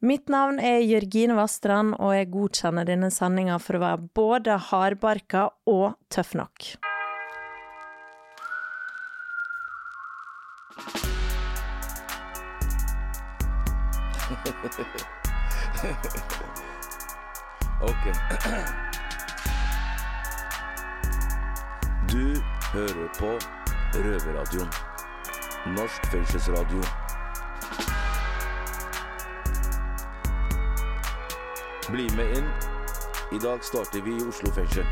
Mitt navn er Jørgine Vastrand, og jeg godkjenner denne sendinga for å være både hardbarka og tøff nok. Ok. Du hører på Røverradioen. Norsk fengselsradio. Bli med inn. I dag starter vi i Oslo fengsel.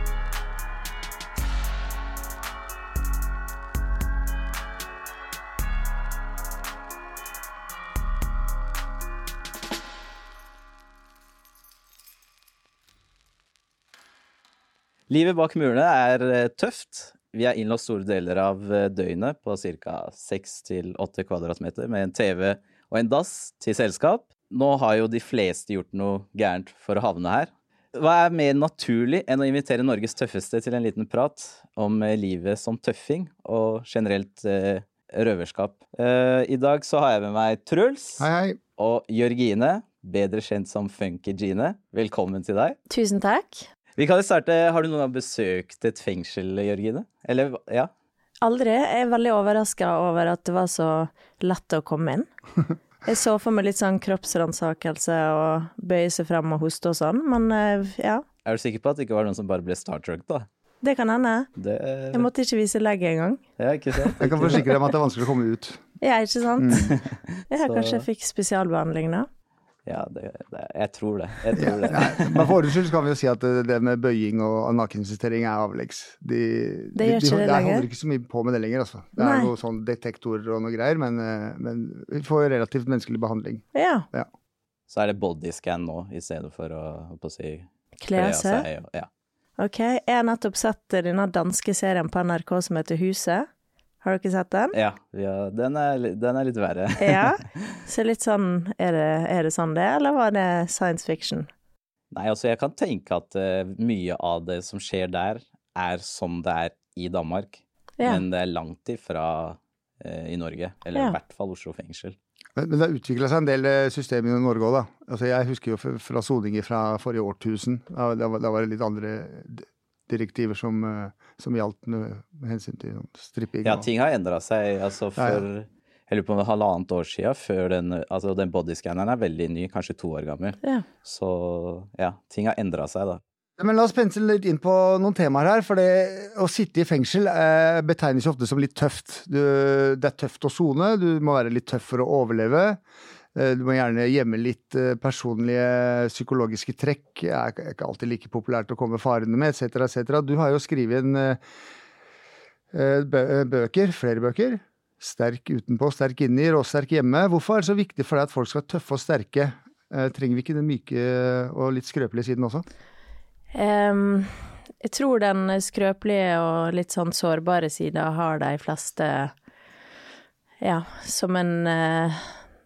Livet bak murene er eh, tøft. Vi er innlåst store deler av eh, døgnet på ca. 6-8 kvadratmeter med en TV og en dass til selskap. Nå har jo de fleste gjort noe gærent for å havne her. Hva er mer naturlig enn å invitere Norges tøffeste til en liten prat om eh, livet som tøffing og generelt eh, røverskap? Eh, I dag så har jeg med meg Truls Hei, hei. og Jørgine, bedre kjent som Funky Gine. Velkommen til deg. Tusen takk. Vi kan jo starte, Har du noen gang besøkt et fengsel, Jørgine? Eller, ja? Aldri. Jeg er veldig overraska over at det var så lett å komme inn. Jeg så for meg litt sånn kroppsransakelse og bøye seg frem og hoste og sånn, men eh, ja. Er du sikker på at det ikke var noen som bare ble Star Trek, da? Det kan hende. Det, Jeg måtte ikke vise legget engang. ja, ikke sant? Jeg kan forsikre deg om at det er vanskelig å komme ut. Ja, ikke sant? Ja, Så- kanskje jeg fikk spesialbehandling da. Ja, det, det, jeg tror det. Jeg tror det. Men for ordens skyld kan vi jo si at det det med bøying og nakensisterering er avleggs. De, Det gjør de, ikke det Jeg lenger. holder ikke så mye på med det lenger, altså. Det Nei. er noe sånn detektorer og noe greier, men, eh, men vi får relativt menneskelig behandling. Ja. Så er det bodyscan nå, i stedet for å, å si Kle av seg. Ja. Ok, jeg har nettopp sett denne danske serien på NRK som heter Huset. Har du ikke sett den? ja, ja den, er, den er litt verre. Ja. Så litt sånn, er det, er det sånn det, eller var det science fiction? Nei, altså, jeg kan tenke at uh, mye av det som skjer der, er som det er i Danmark. Ja. Men det er langt ifra uh, i Norge. Eller Ja. i hvert fall Oslo fengsel. Men, men det har utvikla seg en del eh, systemer i Norge òg, da. Altså, jeg husker jo fra soninger fra forrige årtusen. Da, da, var- da var det litt andre direktiver som, eh, som gjaldt med med hensyn til sånn stripping. Ja, ting har endra seg. Altså Ja, ja. for jeg lurer på halvannet år siden, før den Altså, den bodyscanneren er veldig ny, kanskje to år gammel. Ja. Så ja, ting har endra seg, da. Men la oss pensle litt inn på noen temaer her. For det, å sitte i fengsel eh, betegnes jo ofte som litt tøft. Du, det er tøft å sone, du må være litt tøff for å overleve. Eh, Du må gjerne gjemme litt eh, personlige psykologiske trekk. Det er ikke- alltid like populært å komme farende med, etc., etc. Du har jo skrevet en eh, bø- bøker, flere bøker. Sterk utenpå, sterk inni, råsterk hjemme. Hvorfor er det så viktig for deg at folk skal være tøffe og sterke? Trenger vi ikke den myke og litt skrøpelige siden også? Um, jeg tror den skrøpelige og litt sånn sårbare sida har de fleste ja, som en eh,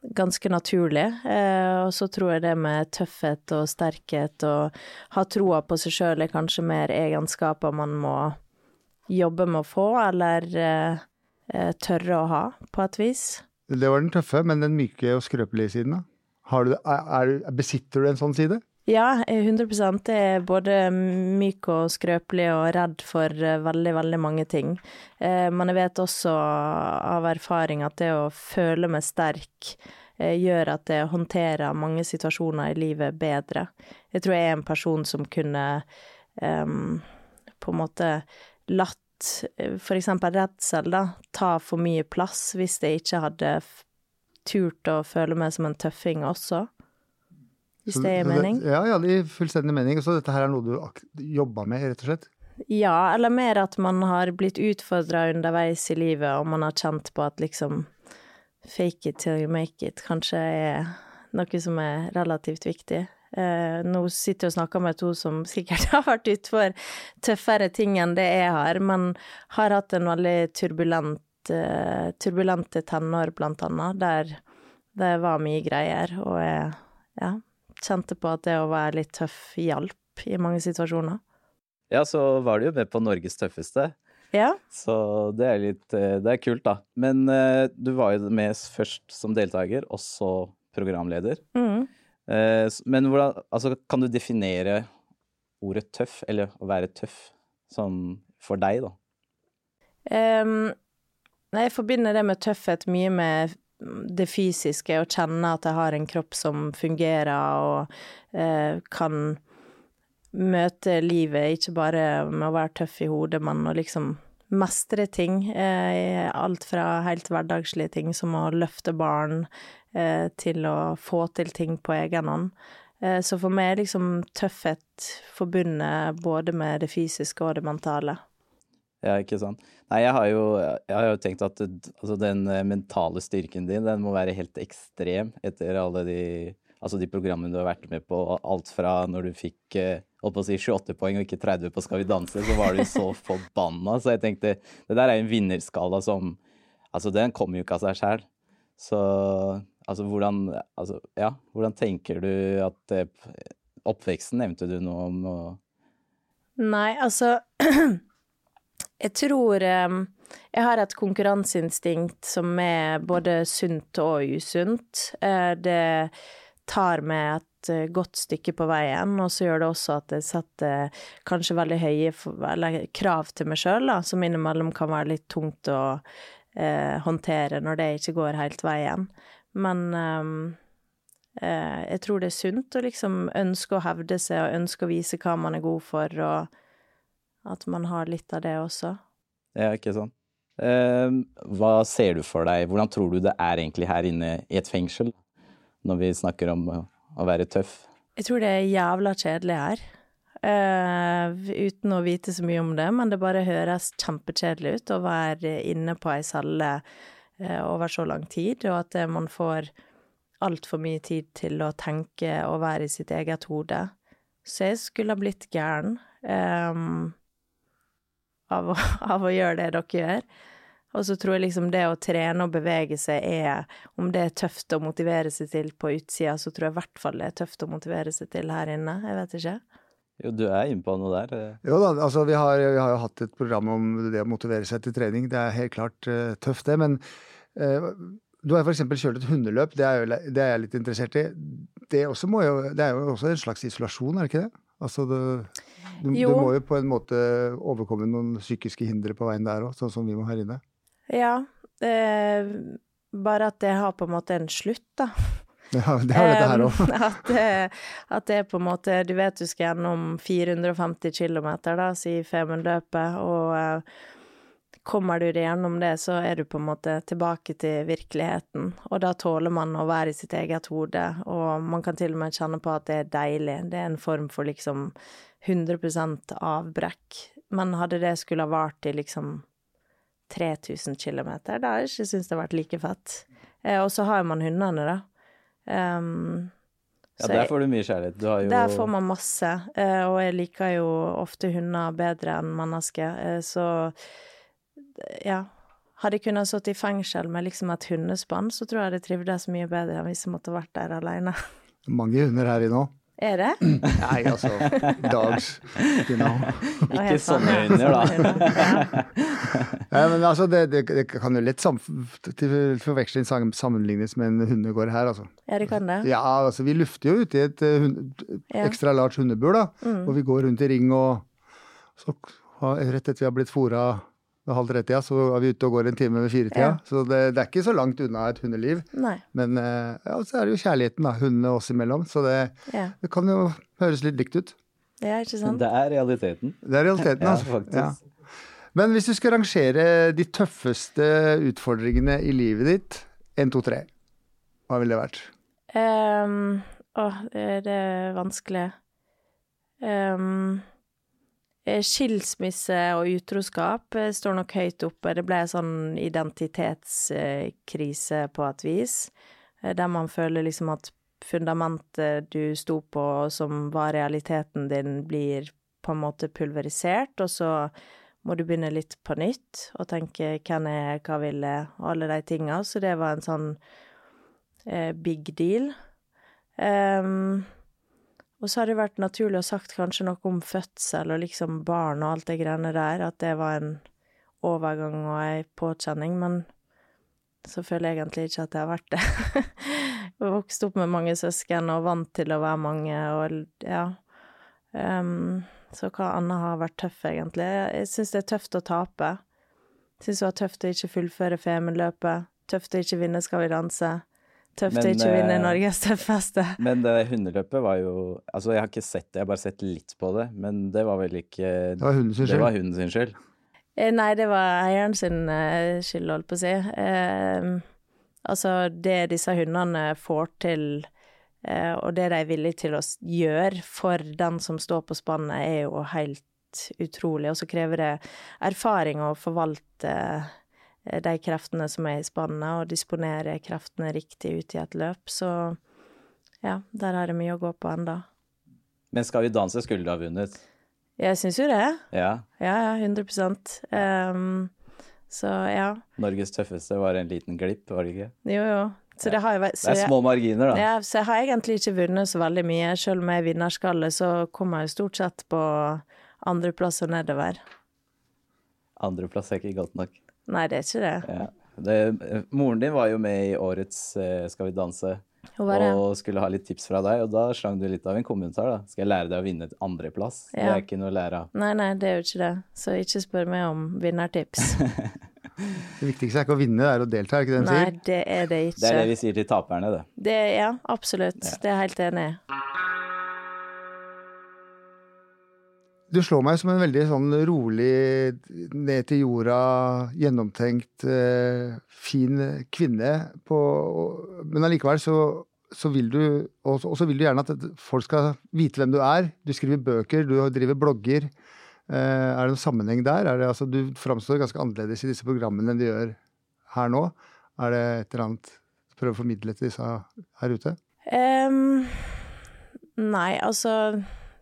ganske naturlig. Eh, og så tror jeg det med tøffhet og sterkhet og ha troa på seg sjøl er kanskje mer egenskaper man må jobbe med å få, eller eh, eh, tørre å ha, på et vis. Det var den tøffe, men den myke og skrøpelige siden, da? Du, er, er, besitter du en sånn side? Ja, jeg er 100 Jeg er både myk og skrøpelig og redd for eh, veldig, veldig mange ting. Eh, Men jeg vet også av erfaring at det å føle meg sterk eh, gjør at jeg håndterer mange situasjoner i livet bedre. Jeg tror jeg er en person som kunne um, på en måte latt f.eks. redsel, da, ta for mye plass hvis jeg ikke hadde turt å føle meg som en tøffing også. Hvis Så- det gir mening? Ja, ja, det gir fullstendig mening. Så dette her er noe du jobber jobba med, rett og slett? Ja, eller mer at man har blitt utfordra underveis i livet, og man har kjent på at liksom fake it till you make it kanskje er noe som er relativt viktig. Eh, nå sitter jeg og snakker med to som sikkert har vært utfor tøffere ting enn det jeg har, men har hatt en veldig turbulent, eh, turbulente tenår, blant annet, der det var mye greier, og jeg ja, kjente på at det å være litt tøff hjalp i mange situasjoner. Ja, så var du jo med på Norges tøffeste. Ja. Så det er litt eh, Det er kult, da. Men uh, du var jo med først som deltaker, og så programleder. Mm. Uh, Men hvordan Altså, kan du definere ordet tøff, eller å være tøff, sånn for deg, da? Um, jeg forbinder det med tøffhet mye med det fysiske, å kjenne at jeg har en kropp som fungerer og eh, kan møte livet, ikke bare med å være tøff i hodet, men å liksom mestre ting. Eh, alt fra helt hverdagslige ting som å løfte barn, eh, til å få til ting på egen hånd. Eh, så for meg er liksom tøffhet forbundet både med det fysiske og det mentale. Ja, ikke sant. Nei, jeg har jo, jeg har jo tenkt at altså, den eh, mentale styrken din, den må være helt ekstrem etter alle de, altså, de programmene du har vært med på. Alt fra når du fikk eh, holdt si 28 poeng og ikke 30 på Skal vi danse, så var du så forbanna. Så jeg tenkte det der er en vinnerskala som Altså, den kommer jo ikke av seg sjæl. Så altså, hvordan Altså, ja, hvordan tenker du at eh, Oppveksten nevnte du noe om. og Nei, altså Jeg tror jeg har et konkurranseinstinkt som er både sunt og usunt. Eh, det tar meg et eh, godt stykke på veien, og så gjør det også at jeg setter kanskje veldig høye krav til meg sjøl, som innimellom kan være litt tungt å eh, håndtere når det ikke går helt veien. Men eh, jeg tror det er sunt å liksom ønske å hevde seg og ønske å vise hva man er god for, og at man har litt av det også. Ja, ikke sant. Eh, hva ser du for deg, hvordan tror du det er egentlig her inne i et fengsel, når vi snakker om å, være tøff? Jeg tror det er jævla kjedelig her. Uh, uten å vite så mye om det, men det bare høres kjempekjedelig ut å være inne på ei celle uh, over så lang tid, og at eh, man får altfor mye tid til å tenke og være i sitt eget hode. Så jeg skulle ha blitt gæren eh, av, å, av å gjøre det dere gjør. Og så tror jeg liksom det å trene og bevege seg er Om det er tøft å motivere seg til på utsida, så tror jeg i hvert fall det er tøft å motivere seg til her inne. Jeg vet ikke. Jo, du er inne på noe der. eh. Jo da, altså vi har, vi har jo hatt et program om det å motivere seg til trening. Det er helt klart uh, tøft, det. Men uh, du har f.eks. kjørt et hundeløp. Det er, jo, det er jeg litt interessert i. Det, også må jo, det er jo også en slags isolasjon, er det ikke det? Altså det, du, du må jo på en måte overkomme noen psykiske hindre på veien der òg, sånn som vi må her inne. Ja. Eh, bare at det har på en måte en slutt, da. Ja, det har dette her òg. At, det- at det er på en måte Du vet du skal gjennom 450 km, da, sier Femundløpet, og eh, kommer du deg gjennom det, så er du på en måte tilbake til virkeligheten. Og da tåler man å være i sitt eget hode, og man kan til og med kjenne på at det er deilig. Det er en form for liksom 100% avbrekk. Men hadde det skulle ha vart i liksom 3000 km, da hadde jeg ikke syntes det hadde vært like fett. Eh, og så har man hundene, da. Um, Ja, der får du mye kjærlighet. Du har jo der får man masse, eh, og jeg liker jo ofte hunder bedre enn mennesker, eh, så ja. Hadde jeg kunnet sittet i fengsel med liksom et hundespann, så tror jeg det trivdes mye bedre enn hvis jeg måtte vært der alene. Mange hunder her inne òg. Er det? Nei, altså Dogs. You know. Ikke sånn, sånne hunder, da. Ja. Nei, men altså, det, det, det kan jo lett til forveksling sammenlignes med en hundegård her, altså. Ja, det kan det. Ja, altså vi lufter jo ute i et eh, hund, ekstra large hundebur, da. Mm. Og vi går rundt i ring og så rett etter vi har blitt fora ved halv tre-tida, så er vi ute og går en time ved firetida. Ja. Så det, det er ikke så langt unna et hundeliv. Nei. Men eh, ja, så er det jo kjærligheten, da. Hundene oss imellom. Så det, Ja. det kan jo høres litt likt ut. ja, ikke sant? Det er realiteten. Det er realiteten, Ja, altså. faktisk. Men hvis du skal rangere de tøffeste utfordringene i livet ditt, 1, 2, 3, hva ville det vært? Um, åh, det det er vanskelig. Um, skilsmisse og utroskap eh, står nok høyt oppe. Det ble en sånn identitetskrise på et vis, eh, der man føler liksom at fundamentet du sto på, som var realiteten din, blir på en måte pulverisert, og så må du begynne litt på nytt og tenke hvem er jeg, hva vil jeg, og alle de tinga. Så det var en sånn eh, big deal. Ehm, og så har det vært naturlig å sagt kanskje noe om fødsel og liksom barn og alt det greiene der, at det var en overgang og ei påkjenning, men så føler jeg egentlig ikke at det har vært det. jeg Vokste opp med mange søsken og vant til å være mange og ja. Um, så hva annet har vært tøff, egentlig? Jeg syns det er tøft å tape. Syns det var tøft å ikke fullføre Femundløpet. Tøft å ikke vinne Skal vi danse. Tøft Men, å ikke vinne eh, Norges tøffeste. Men det hundeløpet var jo Altså, jeg har ikke sett det, jeg har bare sett litt på det. Men det var vel ikke Det var hunden sin Det var hunden sin skyld. Eh, Nei, det var eieren sin eh, skyld, holdt på å si. Eh, altså, det disse hundene får til, eh, og det de er villige til å gjøre for den som står på spannet, er jo helt utrolig. Og så krever det erfaring å forvalte eh, de kreftene som er i spannet, og disponere kreftene riktig ut i et løp. Så ja, der har det mye å gå på enda. Men Skal vi danse skulle du ha vunnet. Jeg syns jo det. Ja. Ja, ja, 100 um, Så ja. Norges tøffeste var en liten glipp, var det ikke? Jo, jo. Så det har jeg Det er jeg, små marginer, da. ja, så jeg har egentlig ikke vunnet så veldig mye. Selv om jeg er vinnerskalle, så kommer jeg jo stort sett på andreplass og nedover. Andreplass er ikke godt nok. Nei, det er ikke det. Ja. Det, moren din var jo med i årets eh, Skal vi danse og skulle ha litt tips fra deg, og da slang du litt av en kommentar, da. Skal jeg lære deg å vinne et andreplass? Det er ikke noe å lære av. Nei, nei, det er jo ikke det. Så ikke spør meg om vinnertips. Det viktigste er ikke å vinne, det er å delta, er ikke det de Nei, det er det ikke. Det er det vi sier til taperne, det. Det, ja, absolutt. Det er jeg helt enig i. Du slår meg som en veldig sånn rolig, ned til jorda, gjennomtenkt, eh, fin kvinne på Men allikevel så, så vil du Og så vil du gjerne at folk skal vite hvem du er. Du skriver bøker, du driver blogger. Eh, er det noen sammenheng der? Er det, altså, du framstår ganske annerledes i disse programmene enn du gjør her nå. Er det et eller annet du prøver å formidle til disse her ute? Um, nei, altså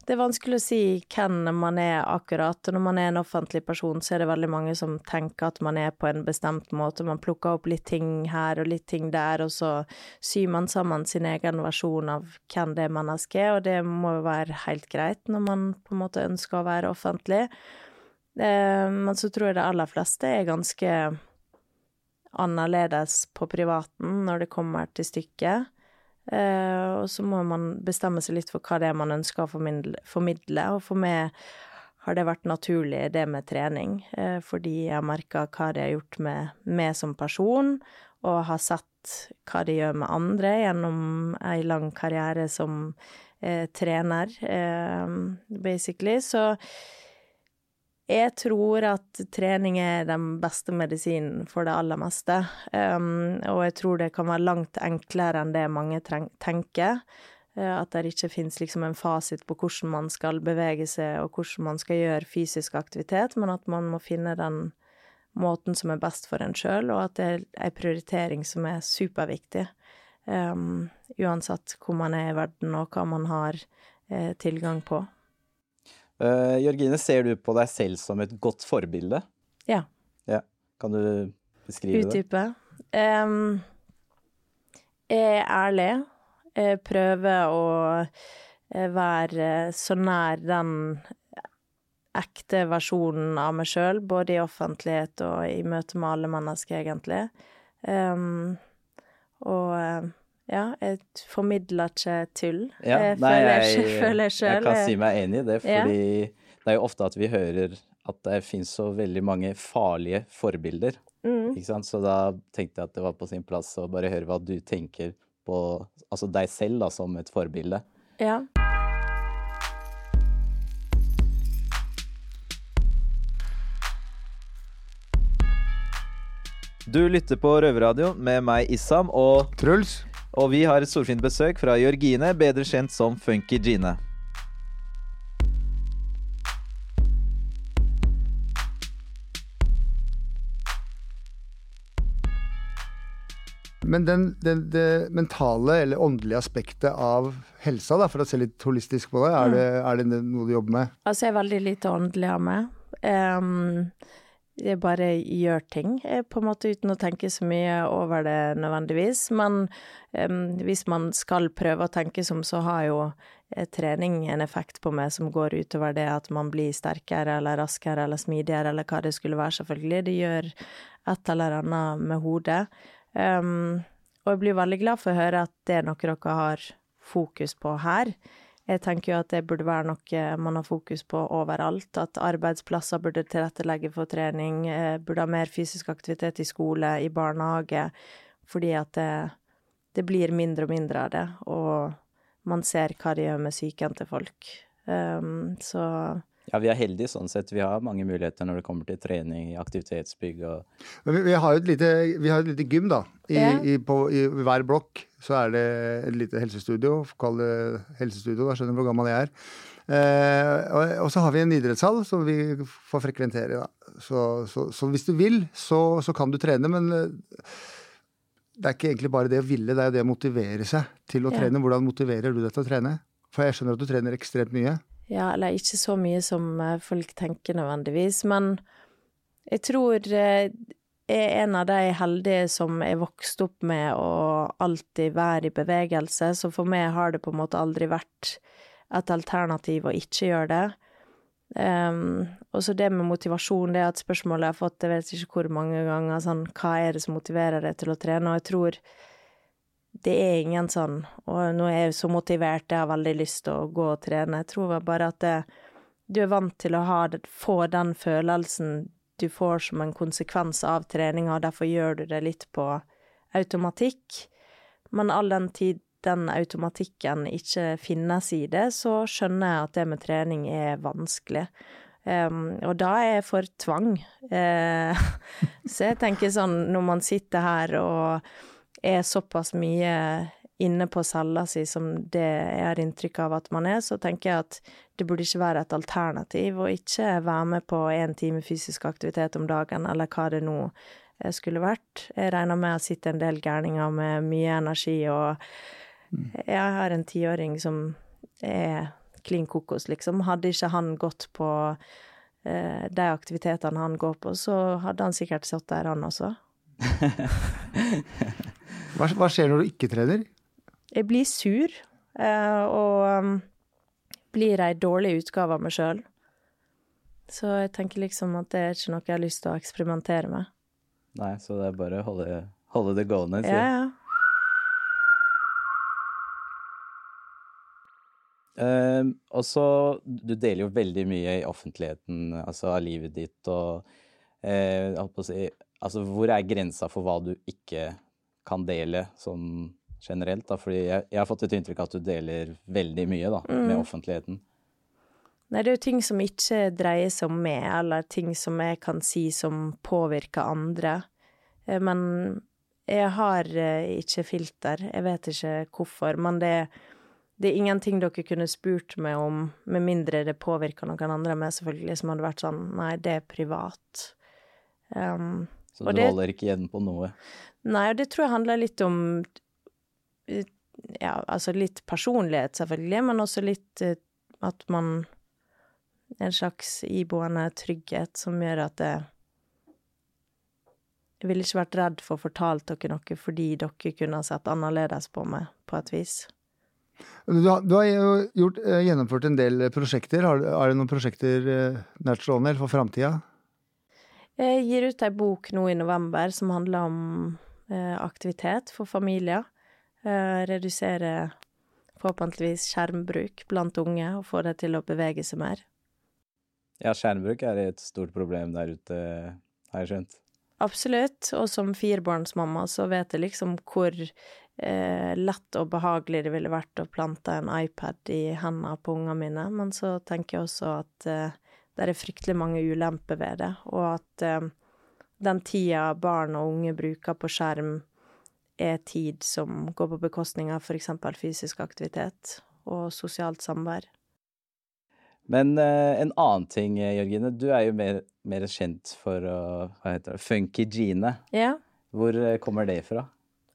Det er vanskelig å si hvem man er akkurat. Og når man er en offentlig person, så er det veldig mange som tenker at man er på en bestemt måte. Man plukker opp litt ting her og litt ting der, og så syr man sammen sin egen versjon av hvem det mennesket er, og det må jo være helt greit når man på en måte ønsker å være offentlig. Eh, Men så tror jeg de aller fleste er ganske annerledes på privaten når det kommer til stykket. Eh, og så må man bestemme seg litt for hva det er man ønsker å formidle. formidle. Og for meg har det vært naturlig, det med trening, eh, fordi jeg har merka hva det har gjort med meg som person, og har sett hva det gjør med andre gjennom ei lang karriere som eh, trener, basically. Så jeg tror at trening er den beste medisinen for det aller meste. Um, og jeg tror det kan være langt enklere enn det mange tenker. Eh, at det ikke finnes liksom en fasit på hvordan man skal bevege seg, og hvordan man skal gjøre fysisk aktivitet, men at man må finne den måten som er best for en sjøl, og at det er ei prioritering som er superviktig. Um, uansett hvor man er i verden, og hva man har eh, tilgang på. Uh, Jørgine, ser du på deg selv som et godt forbilde? Ja. Ja. Kan du beskrive det? Utdype. Um, jeg er ærlig. Jeg prøver å eh, være så nær den ekte versjonen av meg sjøl, både i offentlighet og i møte med alle mennesker, egentlig. Um, og eh, ja, jeg formidler ikke tull. Ja, jeg nei, føler jeg, jeg, føler jeg kan si meg enig i det, Ja. det er jo ofte at vi hører at det finnes så veldig mange farlige forbilder. Mm. Ikke sant? Så da tenkte jeg at det var på sin plass å bare høre hva du tenker på altså deg selv da, som et forbilde. Ja. Du lytter på Røverradio med meg, Issam, og, Truls? Og vi har et storfint besøk fra Jørgine, bedre kjent som Funky Gine. Men den, den, det mentale eller åndelige aspektet av helsa, da, for å se litt holistisk på det, er det, er det noe du jobber med? Altså, jeg er veldig lite åndelig av meg. Em, jeg bare gjør ting, eh, på en måte uten å tenke så mye over det nødvendigvis. Men um, hvis man skal prøve å tenke som, så har jo eh, trening en effekt på meg som går utover det at man blir sterkere eller raskere eller smidigere eller hva det skulle være, selvfølgelig. Det gjør et eller annet med hodet. Um, Og jeg blir veldig glad for å høre at det er noe dere har fokus på her. Jeg tenker jo at det burde være noe man har fokus på overalt. At arbeidsplasser burde tilrettelegge for trening, eh, burde ha mer fysisk aktivitet i skole, i barnehage. Fordi at det, det blir mindre og mindre av det, og man ser hva det gjør med psyken til folk. Um, så Ja, vi er heldige sånn sett. Vi har mange muligheter når det kommer til trening, aktivitetsbygg og Men vi, vi har jo et lite, vi har et lite gym, da. I, Ja. i, på, I hver blokk så er det et lite helsestudio. Kall det helsestudio, da skjønner du hvor gammel jeg er. Eh, og, og så har vi en idrettshall som vi får frekventere. Da. Så, så, så hvis du vil, så, så kan du trene, men eh, det er ikke egentlig bare det å ville, det er jo det å motivere seg til å Ja. trene. Hvordan motiverer du deg til å trene? For jeg skjønner at du trener ekstremt mye. Ja, eller ikke så mye som eh, folk tenker nødvendigvis, men jeg tror eh, jeg er en av de heldige som er vokst opp med å alltid være i bevegelse, så for meg har det på en måte aldri vært et alternativ å ikke gjøre det. Um, og så det med motivasjon, det er et spørsmål jeg har fått jeg vet ikke hvor mange ganger, sånn hva er det som motiverer deg til å trene, og jeg tror det er ingen sånn Og nå er jeg så motivert, jeg har veldig lyst til å gå og trene. Jeg tror bare at det, du er vant til å ha få den følelsen du får som en konsekvens av treninga, og derfor gjør du det litt på automatikk. Men all den tid den automatikken ikke finnes i det, så skjønner jeg at det med trening er vanskelig. Um, og da er jeg for tvang. Uh, så jeg tenker sånn, når man sitter her og er såpass mye inne på cella si som det jeg har inntrykk av at man er, så tenker jeg at det burde ikke være et alternativ å ikke være med på én time fysisk aktivitet om dagen, eller hva det nå eh, skulle vært. Jeg regner med å sitte en del gærninger med mye energi, og jeg har en tiåring som er klin kokos, liksom. Hadde ikke han gått på eh, de aktivitetene han går på, så hadde han sikkert sittet der, han også. Hva, hva skjer når du ikke trener? Jeg blir sur, eh, og um, blir ei dårlig utgave av meg sjøl. Så jeg tenker liksom at det er ikke noe jeg har lyst til å eksperimentere med. Nei, så det er bare å holde, holde det gående. sier Ja, ja. Uh, og så, du deler jo veldig mye i offentligheten, altså av livet ditt og uh, holdt på å si, altså hvor er grensa for hva du ikke kan dele sånn generelt? da, fordi jeg, jeg har fått et inntrykk av at du deler veldig mye da, med offentligheten. Nei, det er jo ting som ikke dreier seg om meg, eller ting som jeg kan si som påvirker andre. Eh, Men jeg har eh, ikke filter. Jeg vet ikke hvorfor. Men det, det er ingenting dere kunne spurt meg om, med mindre det påvirker noen andre Men selvfølgelig, som hadde vært sånn Nei, det er privat. Um, Så Og du det- holder ikke igjen på noe. Nei, og det tror jeg handler litt om eh, Ja, altså litt personlighet, selvfølgelig, men også litt eh, at man En slags iboende trygghet som gjør at det Jeg ville ikke vært redd for å fortalt dere noe fordi dere kunne ha sett annerledes på meg, på et vis. Du har, du har gjort, eh, gjennomført en del prosjekter. Har, er det noen prosjekter nært slående eller for framtida? Jeg gir ut ei bok nå i november som handler om eh, aktivitet for familier. Eh, redusere forhåpentligvis skjermbruk blant unge og få dem til å bevege seg mer. Ja, skjermbruk er et stort problem der ute, har jeg skjønt. Absolutt, og som firebarnsmamma så vet jeg liksom hvor eh, lett og behagelig det ville vært å plante en iPad i hendene på ungene mine, men så tenker jeg også at eh, det er fryktelig mange ulemper ved det, og at eh, den tida barn og unge bruker på skjerm, er tid som går på bekostning av eksempel fysisk aktivitet og sosialt samvær. Men eh, en annen ting, eh, Jørgine. Du er jo mer, mer kjent for å Hva heter det? Funky Gine. Ja, Hvor eh, kommer det fra?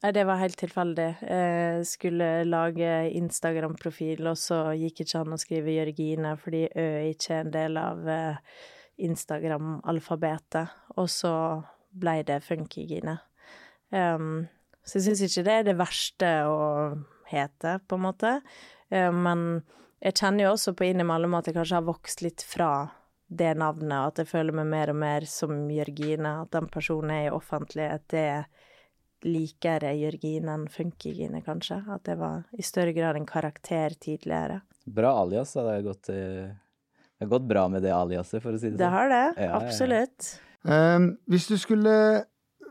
Nei, det var helt tilfeldig. Jeg skulle lage Instagram-profil, og så gikk ikke an å skrive Jørgine fordi Ø ikke er en del av eh, Instagram-alfabetet. Og så ble det Funkygine. Um, så jeg syns ikke det er det verste å hete, på en måte. Um, men jeg kjenner jo også på innimellom at jeg kanskje har vokst litt fra det navnet, at jeg føler meg mer og mer som Jørgine. At den personen er i offentlighet, det likere Jørgine enn Funkygine, kanskje. At det var i større grad en karakter tidligere. Bra alias, da. Det har gått, eh, det har gått bra med det aliaset, for å si det Det sånn. har det, Ja, ja, ja. absolutt. Eh, hvis du skulle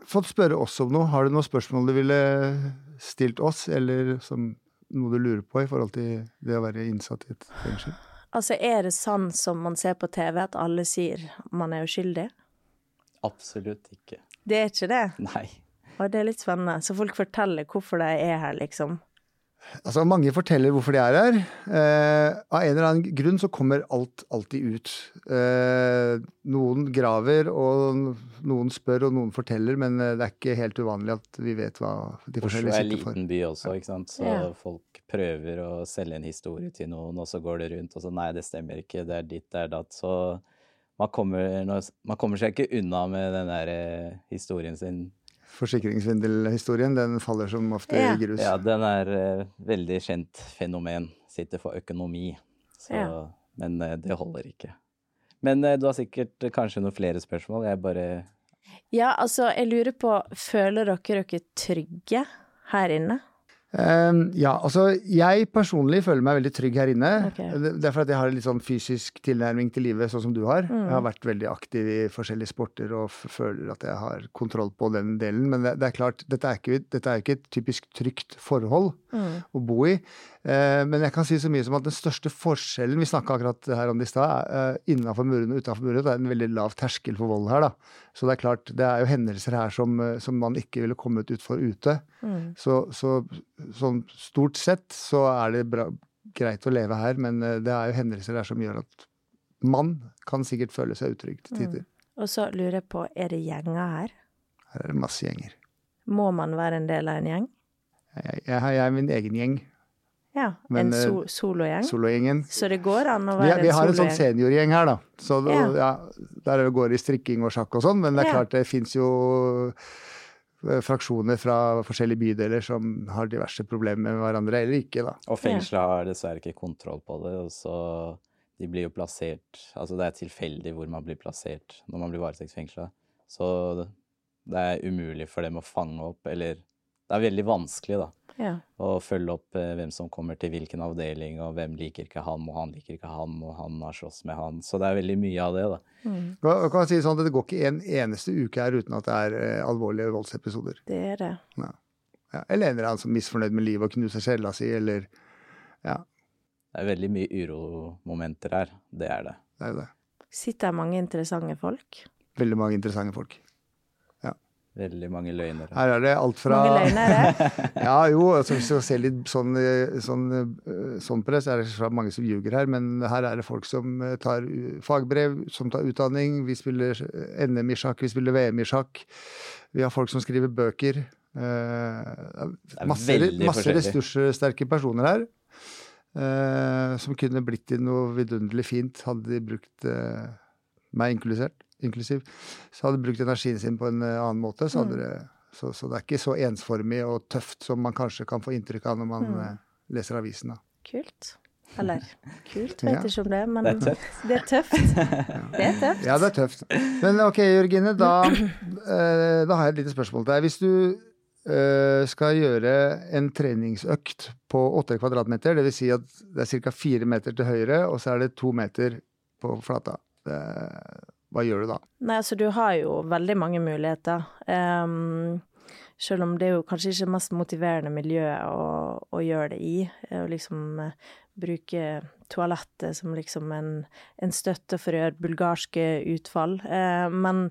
fått spørre oss om noe, har du noen spørsmål du ville stilt oss, eller som noe du lurer på i forhold til det å være innsatt i et fengsel? Altså, er det sant som man ser på TV, at alle sier man er uskyldig? Absolutt ikke. Det er ikke det. Nei. Og det er litt spennende. Så folk forteller hvorfor de er her, liksom. Altså, mange forteller hvorfor de er her. Eh, av en eller annen grunn så kommer alt alltid ut. Eh, noen graver, og noen spør, og noen forteller, men eh, det er ikke helt uvanlig at vi vet hva de Oslo forskjellige er en sitter for. liten by også, ikke sant. Så Ja. folk prøver å selge en historie til noen, og så går det rundt, og så nei, det stemmer ikke, det er ditt, det er datt. Så man kommer, man kommer seg ikke unna med den der eh, historien sin. Forsikringssvindelhistorien, den faller som ofte Ja. i grus. Ja, den er uh, veldig kjent fenomen. Sitter for økonomi. Så, Ja. Men uh, det holder ikke. Men uh, du har sikkert kanskje noen flere spørsmål. Jeg bare Ja, altså, jeg lurer på, føler dere dere trygge her inne? Ehm, ja, altså jeg personlig føler meg veldig trygg her inne. Okay. Det er fordi jeg har en litt sånn fysisk tilnærming til livet, sånn som du har. Mm. Jeg har vært veldig aktiv i forskjellige sporter og føler at jeg har kontroll på den delen. Men det, det er klart, dette er, ikke, dette er ikke et typisk trygt forhold Mm. å bo i. Eh, men jeg kan si så mye som at den største forskjellen Vi snakka akkurat her om det i stad. Uh, Innafor murene og utenfor murene. Det er en veldig lav terskel for vold her, da. Så det er klart, det er jo hendelser her som, eh, som man ikke ville kommet ut for ute. Mm. Så, så sånn stort sett så er det bra, greit å leve her, men eh, det er jo hendelser her som gjør at man kan sikkert føle seg utrygg til tider. Og så lurer jeg på, er det gjenger her? Her er det masse gjenger. Må man være en del av en gjeng? Jeg, jeg, jeg er min egen gjeng, Ja, Men, en eh, so sologjeng? sologjengen. Så det går an å være Vi, sologjeng? vi har en en sånn seniorgjeng her, da. Så Ja. ja, der går det i strikking og sjakk og sånn, men det er Ja. klart det fins jo eh, fraksjoner fra forskjellige bydeler som har diverse problemer med hverandre, eller ikke, da. Og fengselet har dessverre ikke kontroll på det, og så de blir jo plassert Altså det er tilfeldig hvor man blir plassert når man blir varetektsfengsla. Så det er umulig for dem å fange opp, eller Det er veldig vanskelig, da. Ja. Og følge opp eh, hvem som kommer til hvilken avdeling, og hvem liker ikke han, og han liker ikke han, og han har slåss med han. Så det er veldig mye av det, da. Mm. Hva Kan si sånn at Det går ikke en eneste uke her uten at det er eh, alvorlige voldsepisoder. Det er det. Ja. Eller en eller annen som er misfornøyd med livet og knuser cella si, eller Ja, Det er veldig mye uromomenter her. Det er det. det er jo det. Sitter her mange interessante folk. Veldig mange interessante folk. Veldig mange løgner. her. Er det alt fra Mange løgner, Ja, jo, altså hvis du ser litt sånn, eh, sånn, eh, sånn på det, så er det mange som ljuger her, men her er det folk som eh, tar fagbrev, som tar utdanning. Vi spiller NM i sjakk, vi spiller VM i sjakk. Vi har folk som skriver bøker. Det masse, masse ressurssterke personer her. eh, som kunne blitt til noe vidunderlig fint, hadde de brukt meg inklusert, inklusiv. Så hadde de brukt energien sin på en eh, annen måte, så hadde det så, så det er ikke så ensformig og tøft som man kanskje kan få inntrykk av når man Mm. eh, leser avisen. Da. Kult. Eller kult, Ja. vet ikke om det, men Det er tøft. det er tøft. Det er tøft. Ja, det er tøft. Men ok, Jørgine, da, eh, da har jeg et lite spørsmål til deg. Hvis du eh, skal gjøre en treningsøkt på åtte kvadratmeter, dvs. Si at det er ca. fire meter til høyre, og så er det to meter på flata. Hva gjør du da? Nei, altså du har jo veldig mange muligheter. Um, selv om det er jo kanskje ikke det mest motiverende miljøet å, å gjøre det i. eh, Å liksom uh, bruke toalettet som liksom en, en støtte for å gjøre bulgarske utfall. Uh, men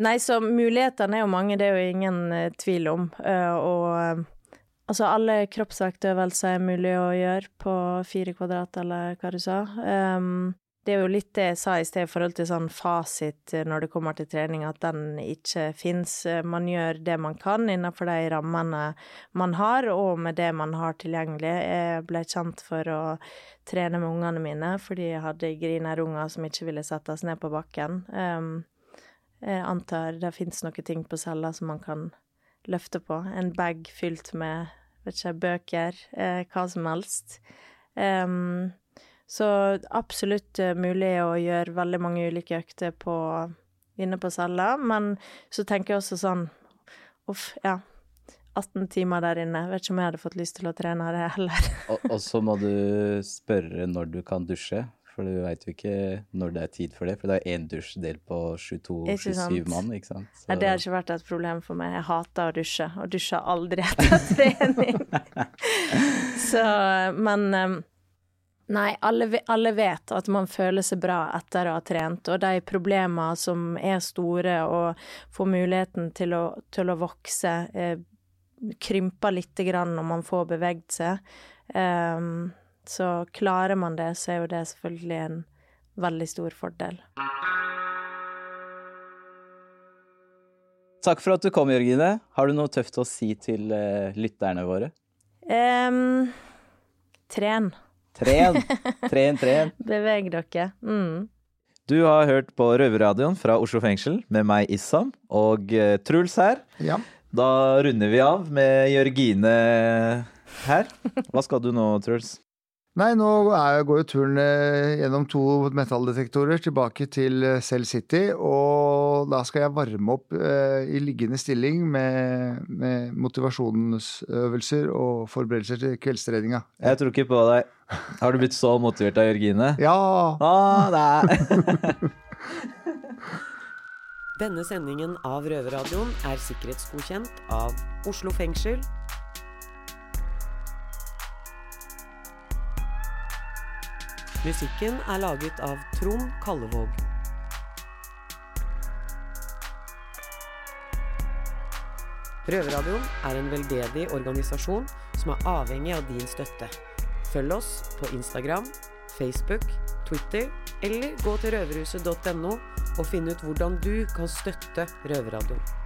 nei, så mulighetene er jo mange, det er jo ingen uh, tvil om. Og altså alle kroppsvektøvelser er mulig å gjøre på fire kvadrat, eller hva du sa. Um, det er jo litt det jeg sa i sted i forhold til sånn fasit eh, når det kommer til trening, at den ikke fins. Man gjør det man kan innenfor de rammene man har, og med det man har tilgjengelig. Jeg ble kjent for å trene med ungene mine fordi jeg hadde grinerunger som ikke ville settes ned på bakken. Jeg antar det fins noen ting på cella som man kan løfte på. En bag fylt med vet ikke, bøker, eh, hva som helst. Um, så absolutt eh, mulig å gjøre veldig mange ulike økter på, inne på cella, men så tenker jeg også sånn Uff, ja. 18 timer der inne. Vet ikke om jeg hadde fått lyst til å trene det heller. Og, og så må du spørre når du kan dusje, for du veit jo ikke når det er tid for det. For det er én dusjdel på Ikke sant. 22-27 mann, ikke sant. Så- Nei, det har ikke vært et problem for meg. Jeg hater å dusje, og dusjer aldri etter trening. Så, men eh, Nei, alle, alle vet at man føler seg bra etter å ha trent, og de problemene som er store og får muligheten til å, til å vokse, eh, krymper litt grann når man får beveget seg. Um, så klarer man det, så er jo det selvfølgelig en veldig stor fordel. Takk for at du kom, Jørgine. Har du noe tøft å si til eh, lytterne våre? Um, tren. Tren, tren, tren. Beveg dere. Mm. Du har hørt på Røverradioen fra Oslo fengsel med meg, Issam, og eh, Truls her. Ja. Da runder vi av med Jørgine her. Hva skal du nå, Truls? Nei, nå er, går jo turen eh, gjennom to metalldetektorer tilbake til eh, Cell City, og da skal jeg varme opp eh, i liggende stilling med, med motivasjonsøvelser og forberedelser til kveldstreninga. Jeg tror ikke på deg. Har du blitt så motivert av Jørgine? Ja! Ah, nei. Denne sendingen av Røverradioen er sikkerhetsgodkjent av Oslo fengsel. Musikken er laget av Trond Kallevåg. Røverradioen er en veldedig organisasjon som er avhengig av din støtte. Følg oss på Instagram, Facebook, Twitter eller gå til røverhuset.no og finn ut hvordan du kan støtte Røverradioen.